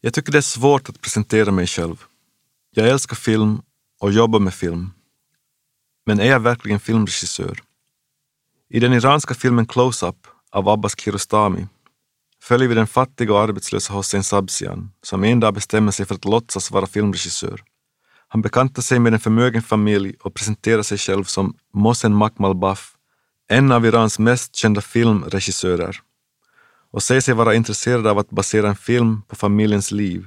Jag tycker det är svårt att presentera mig själv. Jag älskar film och jobbar med film. Men är jag verkligen filmregissör? I den iranska filmen Close-Up av Abbas Kiarostami följer vi den fattiga och arbetslösa Hossein Sabzian som en dag bestämmer sig för att låtsas vara filmregissör. Han bekantar sig med en förmögen familj och presenterar sig själv som Mohsen Makmalbaf, en av Irans mest kända filmregissörer och säger sig vara intresserad av att basera en film på familjens liv.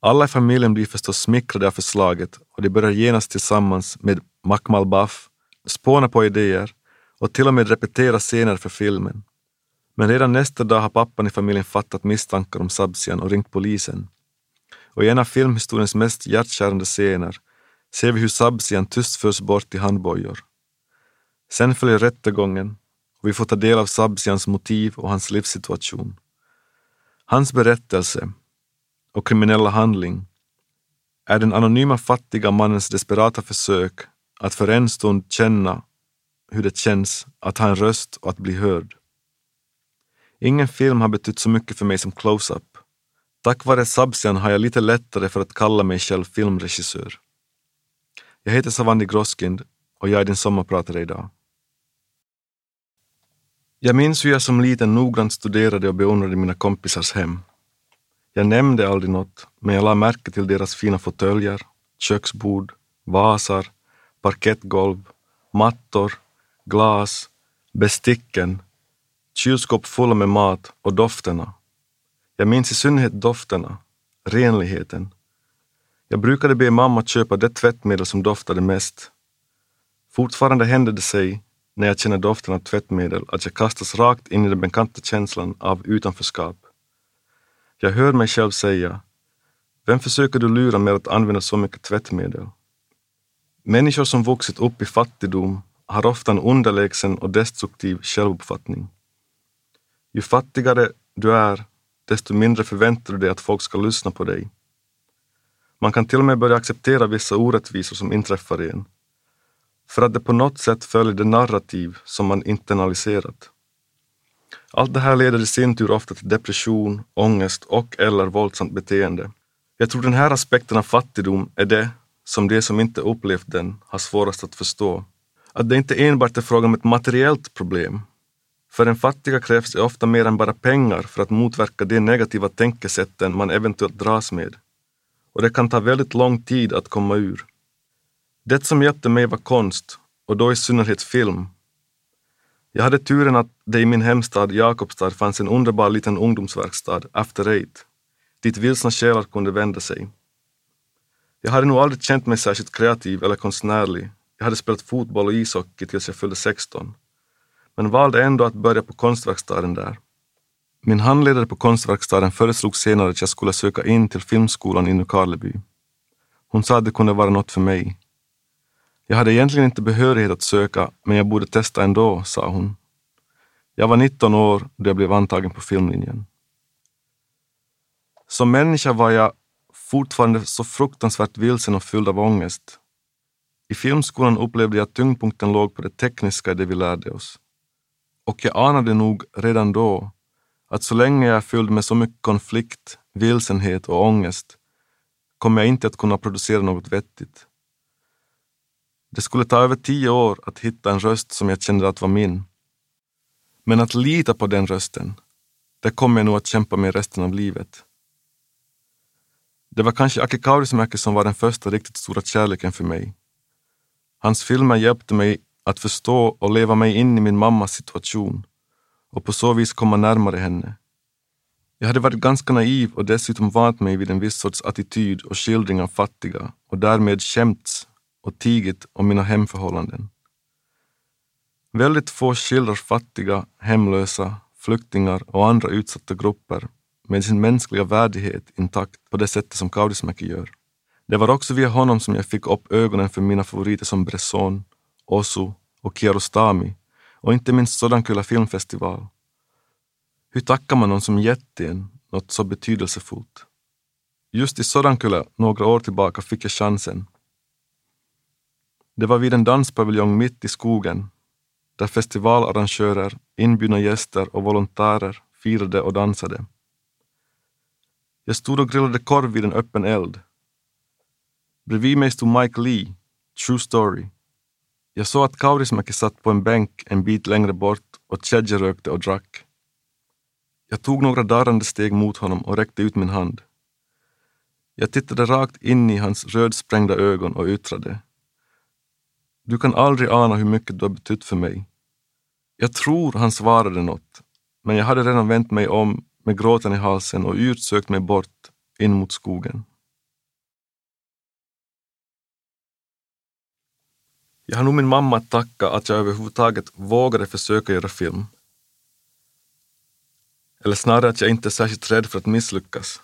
Alla i familjen blir förstås smickrade av förslaget och de börjar genast tillsammans med Makmalbaf spåna på idéer och till och med repetera scener för filmen. Men redan nästa dag har pappan i familjen fattat misstankar om Sabzian och ringt polisen. Och i en av filmhistoriens mest hjärtkärande scener ser vi hur Sabzian tyst förs bort i handbojor. Sen följer rättegången och vi får ta del av Sabzians motiv och hans livssituation. Hans berättelse och kriminella handling är den anonyma fattiga mannens desperata försök att för en stund känna hur det känns att ha en röst och att bli hörd. Ingen film har betytt så mycket för mig som Close-Up. Tack vare Sabzian har jag lite lättare för att kalla mig själv filmregissör. Jag heter Savandi Groskind och jag är din sommarpratare idag. Jag minns hur jag som liten noggrant studerade och beundrade mina kompisars hem. Jag nämnde aldrig något, men jag la märke till deras fina fåtöljer, köksbord, vasar, parkettgolv, mattor, glas, besticken, kylskåp fulla med mat och dofterna. Jag minns i synnerhet dofterna, renligheten. Jag brukade be mamma köpa det tvättmedel som doftade mest. Fortfarande hände det sig när jag känner doften av tvättmedel att jag kastas rakt in i den bekanta känslan av utanförskap. Jag hör mig själv säga, vem försöker du lura med att använda så mycket tvättmedel? Människor som vuxit upp i fattigdom har ofta en underlägsen och destruktiv självuppfattning. Ju fattigare du är, desto mindre förväntar du dig att folk ska lyssna på dig. Man kan till och med börja acceptera vissa orättvisor som inträffar i en för att det på något sätt följer det narrativ som man internaliserat. Allt det här leder i sin tur ofta till depression, ångest och eller våldsamt beteende. Jag tror den här aspekten av fattigdom är det som de som inte upplevt den har svårast att förstå. Att det inte enbart är fråga om ett materiellt problem. För en fattiga krävs det ofta mer än bara pengar för att motverka de negativa tänkesätten man eventuellt dras med. Och det kan ta väldigt lång tid att komma ur. Det som hjälpte mig var konst, och då i synnerhet film. Jag hade turen att det i min hemstad Jakobstad fanns en underbar liten ungdomsverkstad, After Eight, dit vilsna själar kunde vända sig. Jag hade nog aldrig känt mig särskilt kreativ eller konstnärlig. Jag hade spelat fotboll och ishockey tills jag fyllde 16, men valde ändå att börja på konstverkstaden där. Min handledare på konstverkstaden föreslog senare att jag skulle söka in till filmskolan i Nykarleby. Hon sa att det kunde vara något för mig, jag hade egentligen inte behörighet att söka, men jag borde testa ändå, sa hon. Jag var 19 år då jag blev antagen på filmlinjen. Som människa var jag fortfarande så fruktansvärt vilsen och fylld av ångest. I filmskolan upplevde jag att tyngdpunkten låg på det tekniska i det vi lärde oss. Och jag anade nog redan då att så länge jag är fylld med så mycket konflikt, vilsenhet och ångest kommer jag inte att kunna producera något vettigt. Det skulle ta över tio år att hitta en röst som jag kände att var min. Men att lita på den rösten, det kommer jag nog att kämpa med resten av livet. Det var kanske Aki Kaurismäki som var den första riktigt stora kärleken för mig. Hans filmer hjälpte mig att förstå och leva mig in i min mammas situation och på så vis komma närmare henne. Jag hade varit ganska naiv och dessutom vant mig vid en viss sorts attityd och skildring av fattiga och därmed skämts och tigit om mina hemförhållanden. Väldigt få skildrar fattiga, hemlösa, flyktingar och andra utsatta grupper med sin mänskliga värdighet intakt på det sättet som Kaurismäki gör. Det var också via honom som jag fick upp ögonen för mina favoriter som Bresson, Osu och Kiarostami och inte minst Sodankylä filmfestival. Hur tackar man någon som gett en något så betydelsefullt? Just i Sodankylä några år tillbaka fick jag chansen det var vid en danspaviljong mitt i skogen där festivalarrangörer, inbjudna gäster och volontärer firade och dansade. Jag stod och grillade korv vid en öppen eld. Bredvid mig stod Mike Lee, True Story. Jag såg att Kaurismäki satt på en bänk en bit längre bort och Chedje rökte och drack. Jag tog några darrande steg mot honom och räckte ut min hand. Jag tittade rakt in i hans rödsprängda ögon och yttrade. Du kan aldrig ana hur mycket du har betytt för mig. Jag tror han svarade något, men jag hade redan vänt mig om med gråten i halsen och yrt sökt mig bort in mot skogen. Jag har nog min mamma att tacka att jag överhuvudtaget vågade försöka göra film. Eller snarare att jag inte är särskilt rädd för att misslyckas.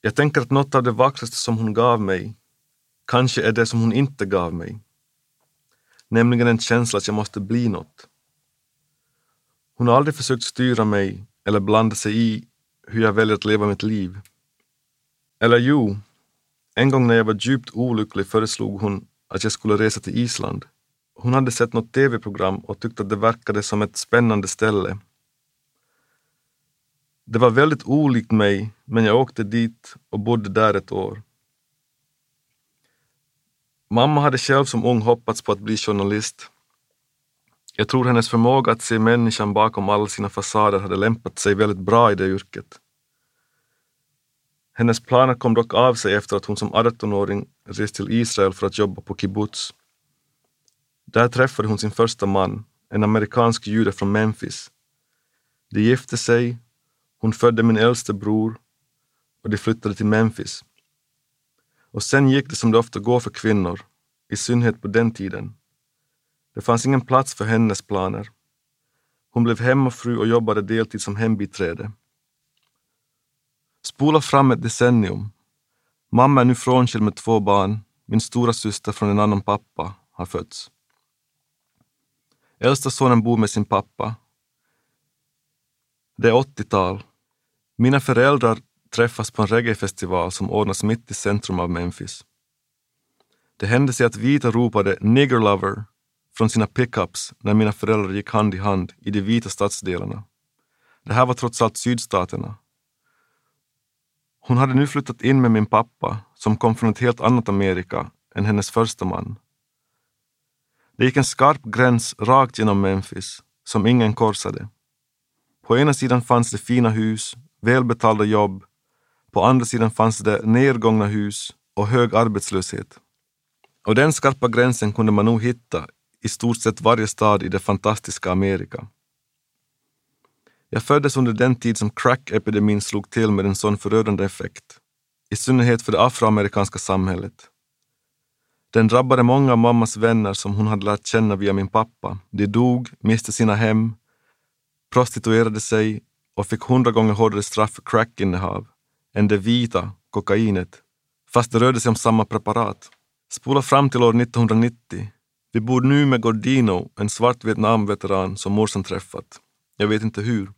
Jag tänker att något av det vackraste som hon gav mig kanske är det som hon inte gav mig. Nämligen en känsla att jag måste bli något. Hon har aldrig försökt styra mig eller blanda sig i hur jag väljer att leva mitt liv. Eller jo, en gång när jag var djupt olycklig föreslog hon att jag skulle resa till Island. Hon hade sett något tv-program och tyckte att det verkade som ett spännande ställe. Det var väldigt olikt mig, men jag åkte dit och bodde där ett år. Mamma hade själv som ung hoppats på att bli journalist. Jag tror hennes förmåga att se människan bakom alla sina fasader hade lämpat sig väldigt bra i det yrket. Hennes planer kom dock av sig efter att hon som 18-åring reste till Israel för att jobba på kibbutz. Där träffade hon sin första man, en amerikansk jude från Memphis. De gifte sig, hon födde min äldste bror och de flyttade till Memphis. Och sen gick det som det ofta går för kvinnor, i synnerhet på den tiden. Det fanns ingen plats för hennes planer. Hon blev hemmafru och jobbade deltid som hembiträde. Spola fram ett decennium. Mamma är nu frånskild med två barn. Min stora syster från en annan pappa har fötts. Äldsta sonen bor med sin pappa. Det är 80-tal. Mina föräldrar träffas på en reggaefestival som ordnas mitt i centrum av Memphis. Det hände sig att vita ropade “nigger lover” från sina pickups när mina föräldrar gick hand i hand i de vita stadsdelarna. Det här var trots allt sydstaterna. Hon hade nu flyttat in med min pappa som kom från ett helt annat Amerika än hennes första man. Det gick en skarp gräns rakt genom Memphis som ingen korsade. På ena sidan fanns det fina hus, välbetalda jobb. På andra sidan fanns det nedgångna hus och hög arbetslöshet. Och den skarpa gränsen kunde man nog hitta i stort sett varje stad i det fantastiska Amerika. Jag föddes under den tid som crack-epidemin slog till med en sån förödande effekt, i synnerhet för det afroamerikanska samhället. Den drabbade många av mammas vänner som hon hade lärt känna via min pappa. De dog, miste sina hem, prostituerade sig och fick hundra gånger hårdare straff för crackinnehav än det vita, kokainet, fast det rörde sig om samma preparat. Spola fram till år 1990. Vi bor nu med Gordino, en svart Vietnamveteran som morsan träffat. Jag vet inte hur.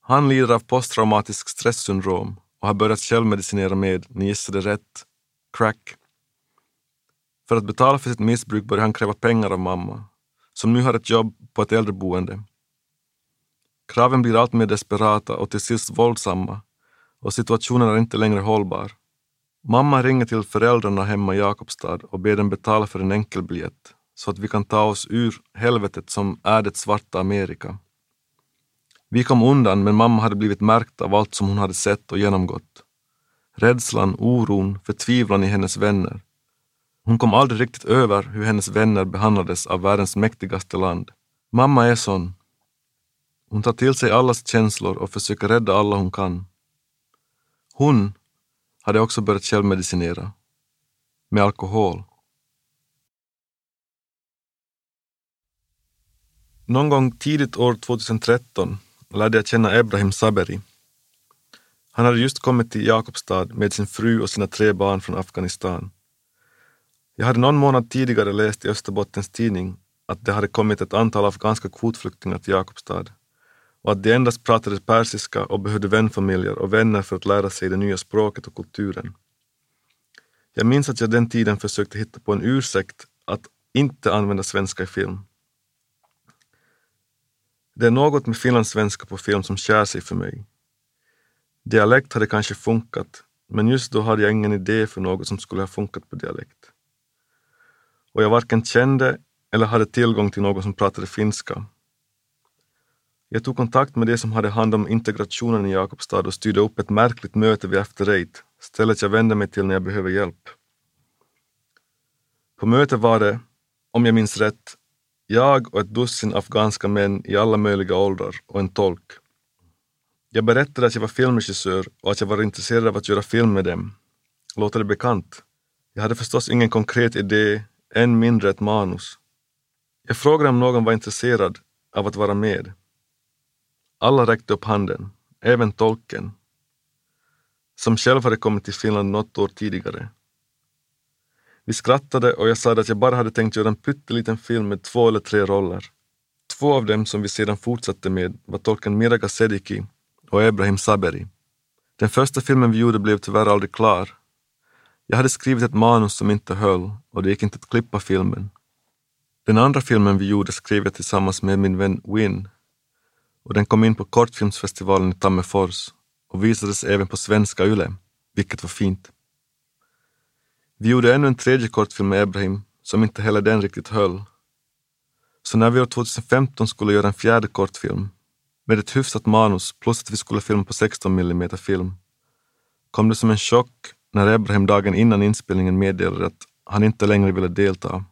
Han lider av posttraumatisk stresssyndrom och har börjat självmedicinera med, ni gissade rätt, crack. För att betala för sitt missbruk börjar han kräva pengar av mamma, som nu har ett jobb på ett äldreboende. Kraven blir allt mer desperata och till sist våldsamma och situationen är inte längre hållbar. Mamma ringer till föräldrarna hemma i Jakobstad och ber dem betala för en enkelbiljett så att vi kan ta oss ur helvetet som är det svarta Amerika. Vi kom undan, men mamma hade blivit märkt av allt som hon hade sett och genomgått. Rädslan, oron, förtvivlan i hennes vänner. Hon kom aldrig riktigt över hur hennes vänner behandlades av världens mäktigaste land. Mamma är sån. Hon tar till sig allas känslor och försöker rädda alla hon kan. Hon hade också börjat självmedicinera. Med alkohol. Någon gång tidigt år 2013 lärde jag känna Ebrahim Saberi. Han hade just kommit till Jakobstad med sin fru och sina tre barn från Afghanistan. Jag hade någon månad tidigare läst i Österbottens tidning att det hade kommit ett antal afghanska kvotflyktingar till Jakobstad och att de endast pratade persiska och behövde vänfamiljer och vänner för att lära sig det nya språket och kulturen. Jag minns att jag den tiden försökte hitta på en ursäkt att inte använda svenska i film. Det är något med finlandssvenska på film som skär sig för mig. Dialekt hade kanske funkat, men just då hade jag ingen idé för något som skulle ha funkat på dialekt. Och jag varken kände eller hade tillgång till någon som pratade finska. Jag tog kontakt med de som hade hand om integrationen i Jakobstad och styrde upp ett märkligt möte vid After Eight, stället jag vände mig till när jag behöver hjälp. På mötet var det, om jag minns rätt, jag och ett dussin afghanska män i alla möjliga åldrar och en tolk. Jag berättade att jag var filmregissör och att jag var intresserad av att göra film med dem. Låter det bekant? Jag hade förstås ingen konkret idé, än mindre ett manus. Jag frågade om någon var intresserad av att vara med. Alla räckte upp handen, även tolken, som själv hade kommit till Finland något år tidigare. Vi skrattade och jag sa att jag bara hade tänkt göra en pytteliten film med två eller tre roller. Två av dem som vi sedan fortsatte med var tolken Miraga Sediki och Ebrahim Saberi. Den första filmen vi gjorde blev tyvärr aldrig klar. Jag hade skrivit ett manus som inte höll och det gick inte att klippa filmen. Den andra filmen vi gjorde skrev jag tillsammans med min vän Win och den kom in på kortfilmsfestivalen i Tammerfors och visades även på svenska YLE, vilket var fint. Vi gjorde ännu en tredje kortfilm med Ebrahim, som inte heller den riktigt höll. Så när vi år 2015 skulle göra en fjärde kortfilm, med ett hyfsat manus plus att vi skulle filma på 16 mm film, kom det som en chock när Ebrahim dagen innan inspelningen meddelade att han inte längre ville delta.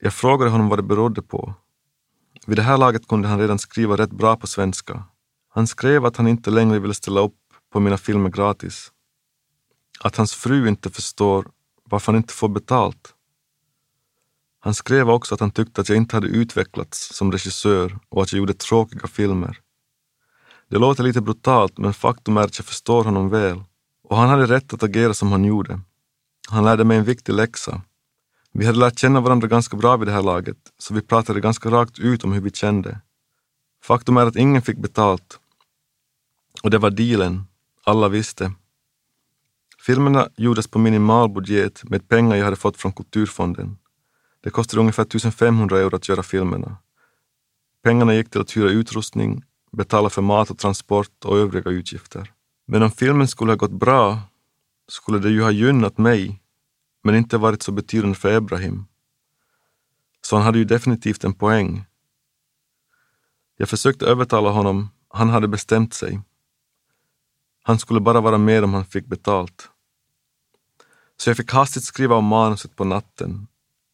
Jag frågade honom vad det berodde på. Vid det här laget kunde han redan skriva rätt bra på svenska. Han skrev att han inte längre ville ställa upp på mina filmer gratis att hans fru inte förstår varför han inte får betalt. Han skrev också att han tyckte att jag inte hade utvecklats som regissör och att jag gjorde tråkiga filmer. Det låter lite brutalt, men faktum är att jag förstår honom väl. Och han hade rätt att agera som han gjorde. Han lärde mig en viktig läxa. Vi hade lärt känna varandra ganska bra vid det här laget, så vi pratade ganska rakt ut om hur vi kände. Faktum är att ingen fick betalt. Och det var dealen. Alla visste. Filmerna gjordes på minimal budget med pengar jag hade fått från Kulturfonden. Det kostade ungefär 1500 euro att göra filmerna. Pengarna gick till att hyra utrustning, betala för mat och transport och övriga utgifter. Men om filmen skulle ha gått bra skulle det ju ha gynnat mig, men inte varit så betydande för Ebrahim. Så han hade ju definitivt en poäng. Jag försökte övertala honom, han hade bestämt sig. Han skulle bara vara med om han fick betalt. Så jag fick hastigt skriva om manuset på natten.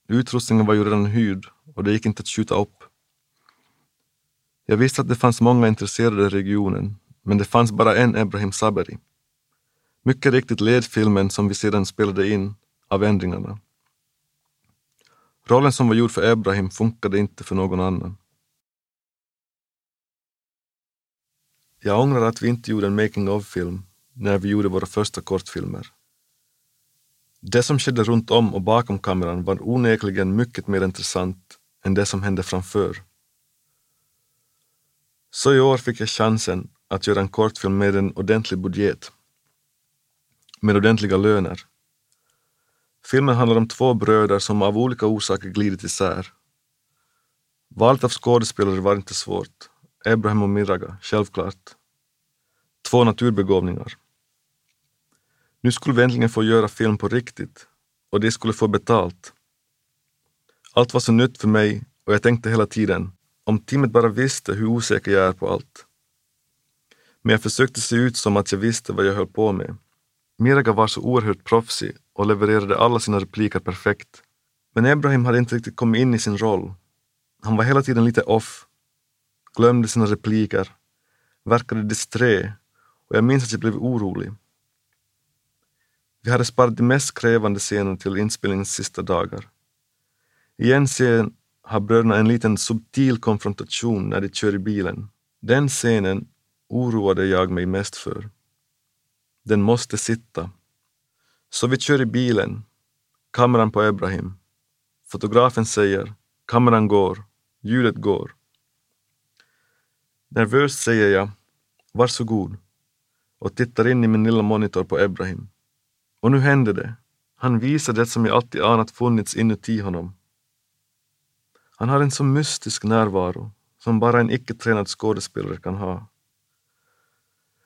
Utrustningen var ju redan hyrd och det gick inte att skjuta upp. Jag visste att det fanns många intresserade i regionen, men det fanns bara en Ebrahim Saberi. Mycket riktigt led filmen som vi sedan spelade in av ändringarna. Rollen som var gjord för Ebrahim funkade inte för någon annan. Jag ångrar att vi inte gjorde en making of-film när vi gjorde våra första kortfilmer. Det som skedde runt om och bakom kameran var onekligen mycket mer intressant än det som hände framför. Så i år fick jag chansen att göra en kortfilm med en ordentlig budget. Med ordentliga löner. Filmen handlar om två bröder som av olika orsaker glidit isär. Valet av skådespelare var inte svårt. Abraham och Miraga, självklart. Två naturbegåvningar. Nu skulle vi äntligen få göra film på riktigt och de skulle få betalt. Allt var så nytt för mig och jag tänkte hela tiden, om teamet bara visste hur osäker jag är på allt. Men jag försökte se ut som att jag visste vad jag höll på med. Miraga var så oerhört proffsig och levererade alla sina repliker perfekt. Men Ebrahim hade inte riktigt kommit in i sin roll. Han var hela tiden lite off, glömde sina repliker, verkade disträ och jag minns att jag blev orolig. Vi hade sparat de mest krävande scenerna till inspelningens sista dagar. I en scen har bröderna en liten subtil konfrontation när de kör i bilen. Den scenen oroade jag mig mest för. Den måste sitta. Så vi kör i bilen, kameran på Ebrahim. Fotografen säger, kameran går, ljudet går. Nervöst säger jag, varsågod, och tittar in i min lilla monitor på Ebrahim. Och nu hände det. Han visar det som jag alltid anat funnits inuti honom. Han har en så mystisk närvaro som bara en icke-tränad skådespelare kan ha.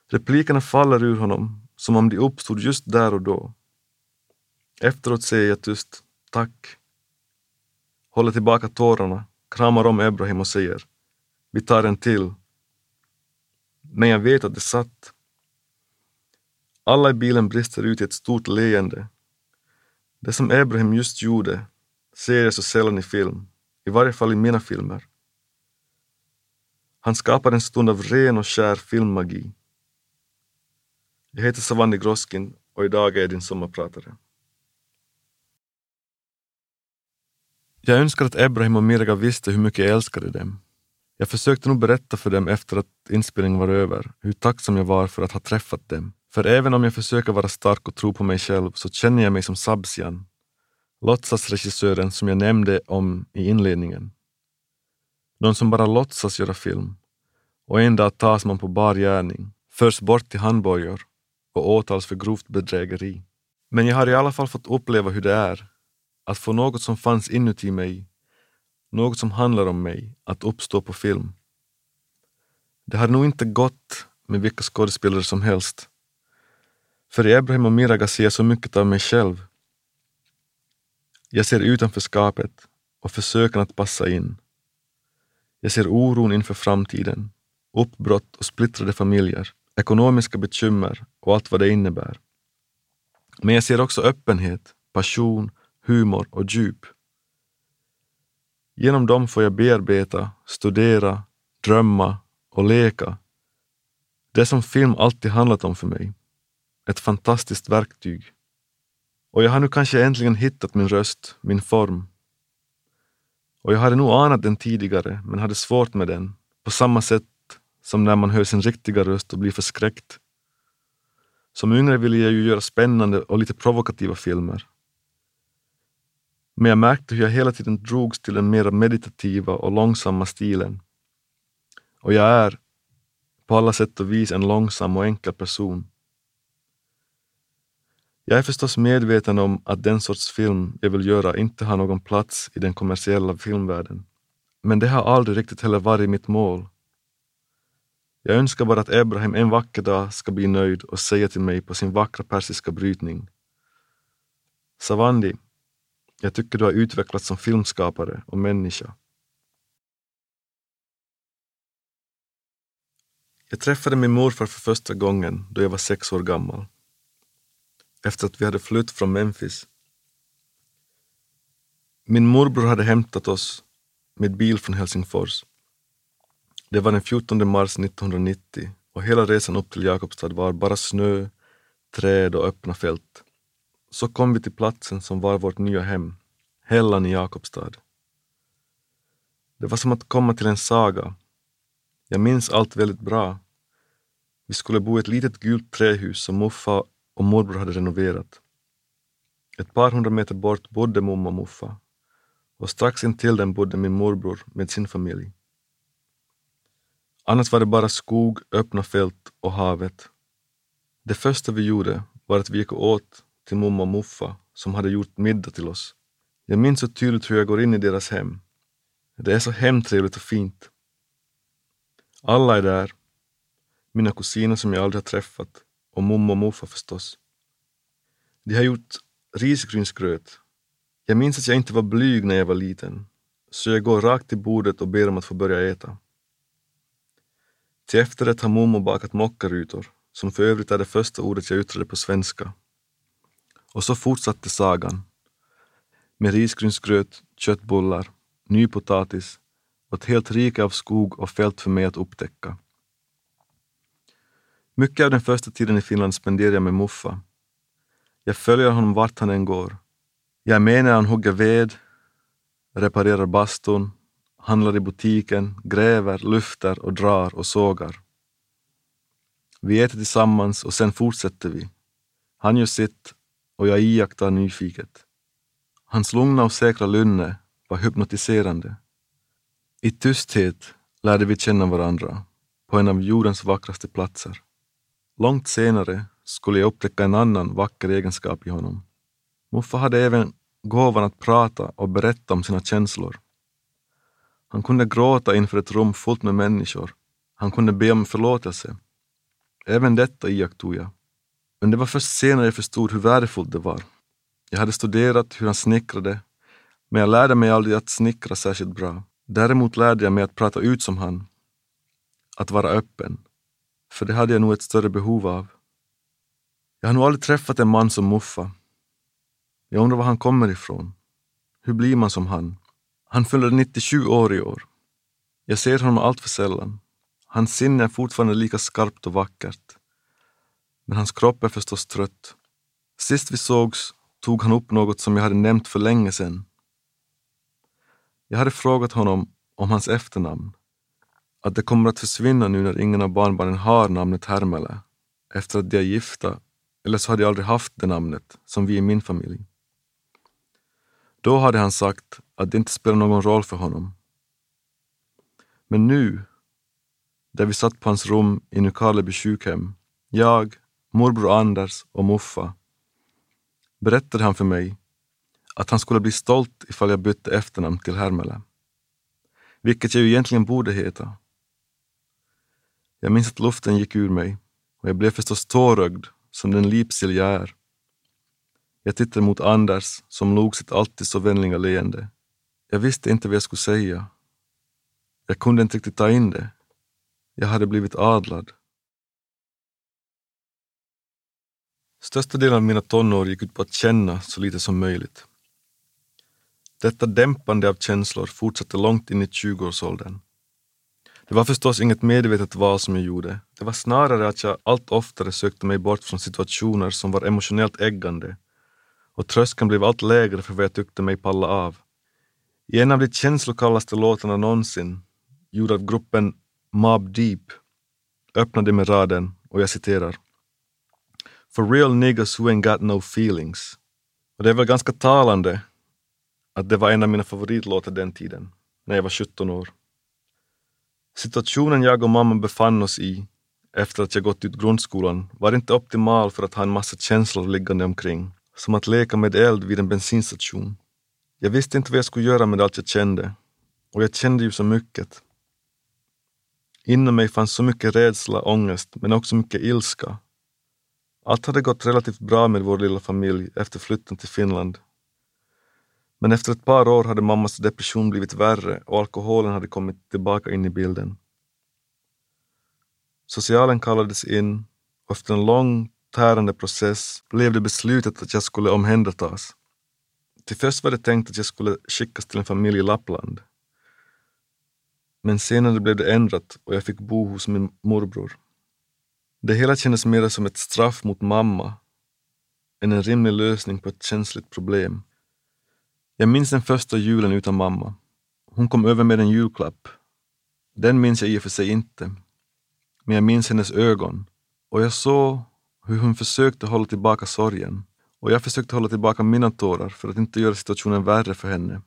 Replikerna faller ur honom som om de uppstod just där och då. Efteråt säger jag tyst tack, håller tillbaka tårarna, kramar om Ebrahim och säger vi tar en till. Men jag vet att det satt. Alla i bilen brister ut i ett stort leende. Det som Ebrahim just gjorde ser jag så sällan i film, i varje fall i mina filmer. Han skapar en stund av ren och skär filmmagi. Jag heter Savandi Groskin och idag är jag din sommarpratare. Jag önskar att Ebrahim och Mirga visste hur mycket jag älskade dem. Jag försökte nog berätta för dem efter att inspelningen var över hur tacksam jag var för att ha träffat dem. För även om jag försöker vara stark och tro på mig själv så känner jag mig som Sabsian, låtsasregissören som jag nämnde om i inledningen. Någon som bara låtsas göra film. Och en dag tas man på bar gärning, förs bort till handbojor och åtals för grovt bedrägeri. Men jag har i alla fall fått uppleva hur det är att få något som fanns inuti mig, något som handlar om mig, att uppstå på film. Det hade nog inte gått med vilka skådespelare som helst. För i Ebrahim och Miraga ser jag så mycket av mig själv. Jag ser utanförskapet och försöken att passa in. Jag ser oron inför framtiden, uppbrott och splittrade familjer, ekonomiska bekymmer och allt vad det innebär. Men jag ser också öppenhet, passion, humor och djup. Genom dem får jag bearbeta, studera, drömma och leka. Det som film alltid handlat om för mig. Ett fantastiskt verktyg. Och jag har nu kanske äntligen hittat min röst, min form. Och jag hade nog anat den tidigare, men hade svårt med den, på samma sätt som när man hör sin riktiga röst och blir förskräckt. Som yngre ville jag ju göra spännande och lite provokativa filmer. Men jag märkte hur jag hela tiden drogs till den mer meditativa och långsamma stilen. Och jag är på alla sätt och vis en långsam och enkel person. Jag är förstås medveten om att den sorts film jag vill göra inte har någon plats i den kommersiella filmvärlden. Men det har aldrig riktigt heller varit mitt mål. Jag önskar bara att Ebrahim en vacker dag ska bli nöjd och säga till mig på sin vackra persiska brytning. Savandi, jag tycker du har utvecklats som filmskapare och människa. Jag träffade min morfar för första gången då jag var sex år gammal. Efter att vi hade flytt från Memphis. Min morbror hade hämtat oss med bil från Helsingfors. Det var den 14 mars 1990 och hela resan upp till Jakobstad var bara snö, träd och öppna fält. Så kom vi till platsen som var vårt nya hem, Hällan i Jakobstad. Det var som att komma till en saga. Jag minns allt väldigt bra. Vi skulle bo i ett litet gult trähus som Muffa och morbror hade renoverat. Ett par hundra meter bort bodde mamma och Muffa och strax intill dem bodde min morbror med sin familj. Annars var det bara skog, öppna fält och havet. Det första vi gjorde var att vi gick och åt till mamma och muffa som hade gjort middag till oss. Jag minns så tydligt hur jag går in i deras hem. Det är så hemtrevligt och fint. Alla är där. Mina kusiner som jag aldrig har träffat och mamma och morfar förstås. De har gjort risgrynsgröt. Jag minns att jag inte var blyg när jag var liten, så jag går rakt till bordet och ber om att få börja äta. Till efterrätt har mormor bakat mockarutor, som för övrigt är det första ordet jag yttrade på svenska. Och så fortsatte sagan. Med risgrynsgröt, köttbullar, ny potatis och ett helt rike av skog och fält för mig att upptäcka. Mycket av den första tiden i Finland spenderar jag med Muffa. Jag följer honom vart han än går. Jag är med när han hugger ved, reparerar bastun, handlar i butiken, gräver, lyfter och drar och sågar. Vi äter tillsammans och sen fortsätter vi. Han gör sitt och jag iakttar nyfiket. Hans lugna och säkra lynne var hypnotiserande. I tysthet lärde vi känna varandra på en av jordens vackraste platser. Långt senare skulle jag upptäcka en annan vacker egenskap i honom. Muffa hade även gåvan att prata och berätta om sina känslor. Han kunde gråta inför ett rum fullt med människor. Han kunde be om förlåtelse. Även detta iakttog jag. Men det var först senare jag förstod hur värdefullt det var. Jag hade studerat hur han snickrade, men jag lärde mig aldrig att snickra särskilt bra. Däremot lärde jag mig att prata ut som han. Att vara öppen. För det hade jag nog ett större behov av. Jag har nog aldrig träffat en man som Muffa. Jag undrar var han kommer ifrån. Hur blir man som han? Han fyller 97 år i år. Jag ser honom allt för sällan. Hans sinne är fortfarande lika skarpt och vackert. Men hans kropp är förstås trött. Sist vi sågs tog han upp något som jag hade nämnt för länge sedan. Jag hade frågat honom om hans efternamn. Att det kommer att försvinna nu när ingen av barnbarnen har namnet Hermele efter att de är gifta, eller så har de aldrig haft det namnet, som vi i min familj. Då hade han sagt att det inte spelar någon roll för honom. Men nu, där vi satt på hans rum i Nykarleby sjukhem, jag, morbror Anders och Muffa, berättade han för mig att han skulle bli stolt ifall jag bytte efternamn till Hermele. Vilket jag ju egentligen borde heta. Jag minns att luften gick ur mig och jag blev förstås tårögd som den lipsill jag är. Jag tittade mot Anders som log sitt alltid så vänliga leende. Jag visste inte vad jag skulle säga. Jag kunde inte riktigt ta in det. Jag hade blivit adlad. Största delen av mina tonår gick ut på att känna så lite som möjligt. Detta dämpande av känslor fortsatte långt in i 20-årsåldern. Det var förstås inget medvetet val som jag gjorde. Det var snarare att jag allt oftare sökte mig bort från situationer som var emotionellt äggande och tröskeln blev allt lägre för vad jag tyckte mig palla av. I en av de känslokallaste låtarna någonsin, gjord av gruppen Mob Deep, öppnade med raden, och jag citerar, For real niggas who ain't got no feelings. Och det är väl ganska talande att det var en av mina favoritlåtar den tiden, när jag var 17 år. Situationen jag och mamma befann oss i efter att jag gått ut grundskolan var inte optimal för att ha en massa känslor liggande omkring, som att leka med eld vid en bensinstation. Jag visste inte vad jag skulle göra med allt jag kände, och jag kände ju så mycket. Inom mig fanns så mycket rädsla, ångest, men också mycket ilska. Allt hade gått relativt bra med vår lilla familj efter flytten till Finland men efter ett par år hade mammas depression blivit värre och alkoholen hade kommit tillbaka in i bilden. Socialen kallades in och efter en lång tärande process blev det beslutet att jag skulle omhändertas. Till först var det tänkt att jag skulle skickas till en familj i Lappland. Men senare blev det ändrat och jag fick bo hos min morbror. Det hela kändes mer som ett straff mot mamma än en rimlig lösning på ett känsligt problem. Jag minns den första julen utan mamma. Hon kom över med en julklapp. Den minns jag i och för sig inte. Men jag minns hennes ögon. Och jag såg hur hon försökte hålla tillbaka sorgen. Och jag försökte hålla tillbaka mina tårar för att inte göra situationen värre för henne.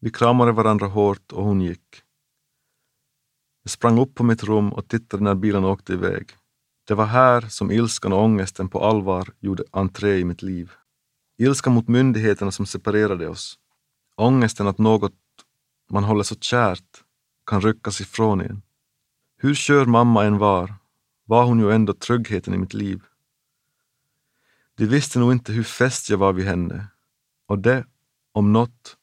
Vi kramade varandra hårt och hon gick. Jag sprang upp på mitt rum och tittade när bilen åkte iväg. Det var här som ilskan och ångesten på allvar gjorde entré i mitt liv. Ilskan mot myndigheterna som separerade oss. Ångesten att något man håller så kärt kan ryckas ifrån en. Hur kör mamma än var, var hon ju ändå tryggheten i mitt liv. De visste nog inte hur fäst jag var vid henne och det, om något,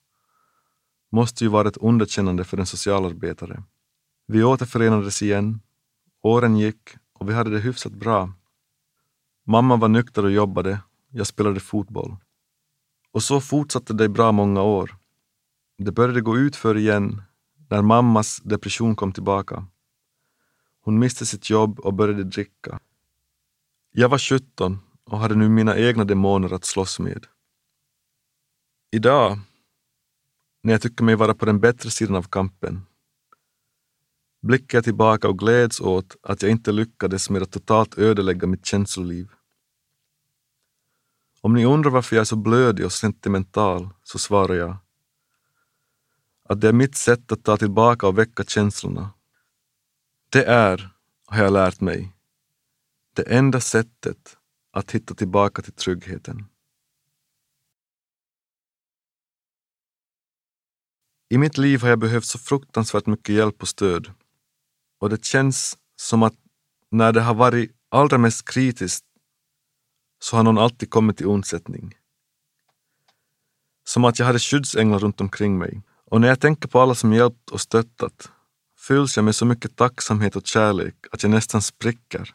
måste ju vara ett underkännande för en socialarbetare. Vi återförenades igen, åren gick och vi hade det hyfsat bra. Mamma var nykter och jobbade, jag spelade fotboll. Och så fortsatte det i bra många år. Det började gå ut för igen när mammas depression kom tillbaka. Hon miste sitt jobb och började dricka. Jag var 17 och hade nu mina egna demoner att slåss med. Idag, när jag tycker mig vara på den bättre sidan av kampen, blickar jag tillbaka och gläds åt att jag inte lyckades med att totalt ödelägga mitt känsloliv. Om ni undrar varför jag är så blödig och sentimental så svarar jag att det är mitt sätt att ta tillbaka och väcka känslorna. Det är, har jag lärt mig, det enda sättet att hitta tillbaka till tryggheten. I mitt liv har jag behövt så fruktansvärt mycket hjälp och stöd. Och det känns som att när det har varit allra mest kritiskt så har någon alltid kommit till undsättning. Som att jag hade skyddsänglar runt omkring mig. Och när jag tänker på alla som hjälpt och stöttat fylls jag med så mycket tacksamhet och kärlek att jag nästan spricker.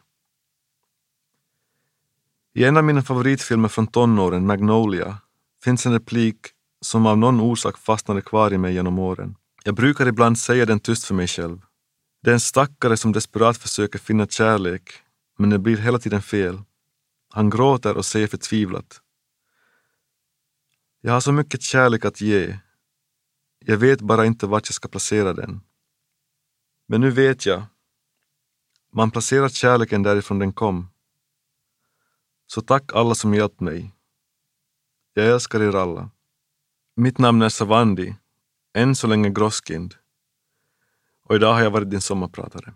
I en av mina favoritfilmer från tonåren, Magnolia, finns en replik som av någon orsak fastnade kvar i mig genom åren. Jag brukar ibland säga den tyst för mig själv. Det är en stackare som desperat försöker finna kärlek, men det blir hela tiden fel. Han gråter och säger förtvivlat. Jag har så mycket kärlek att ge. Jag vet bara inte vart jag ska placera den. Men nu vet jag. Man placerar kärleken därifrån den kom. Så tack alla som hjälpt mig. Jag älskar er alla. Mitt namn är Savandi, än så länge Groskind. Och idag har jag varit din sommarpratare.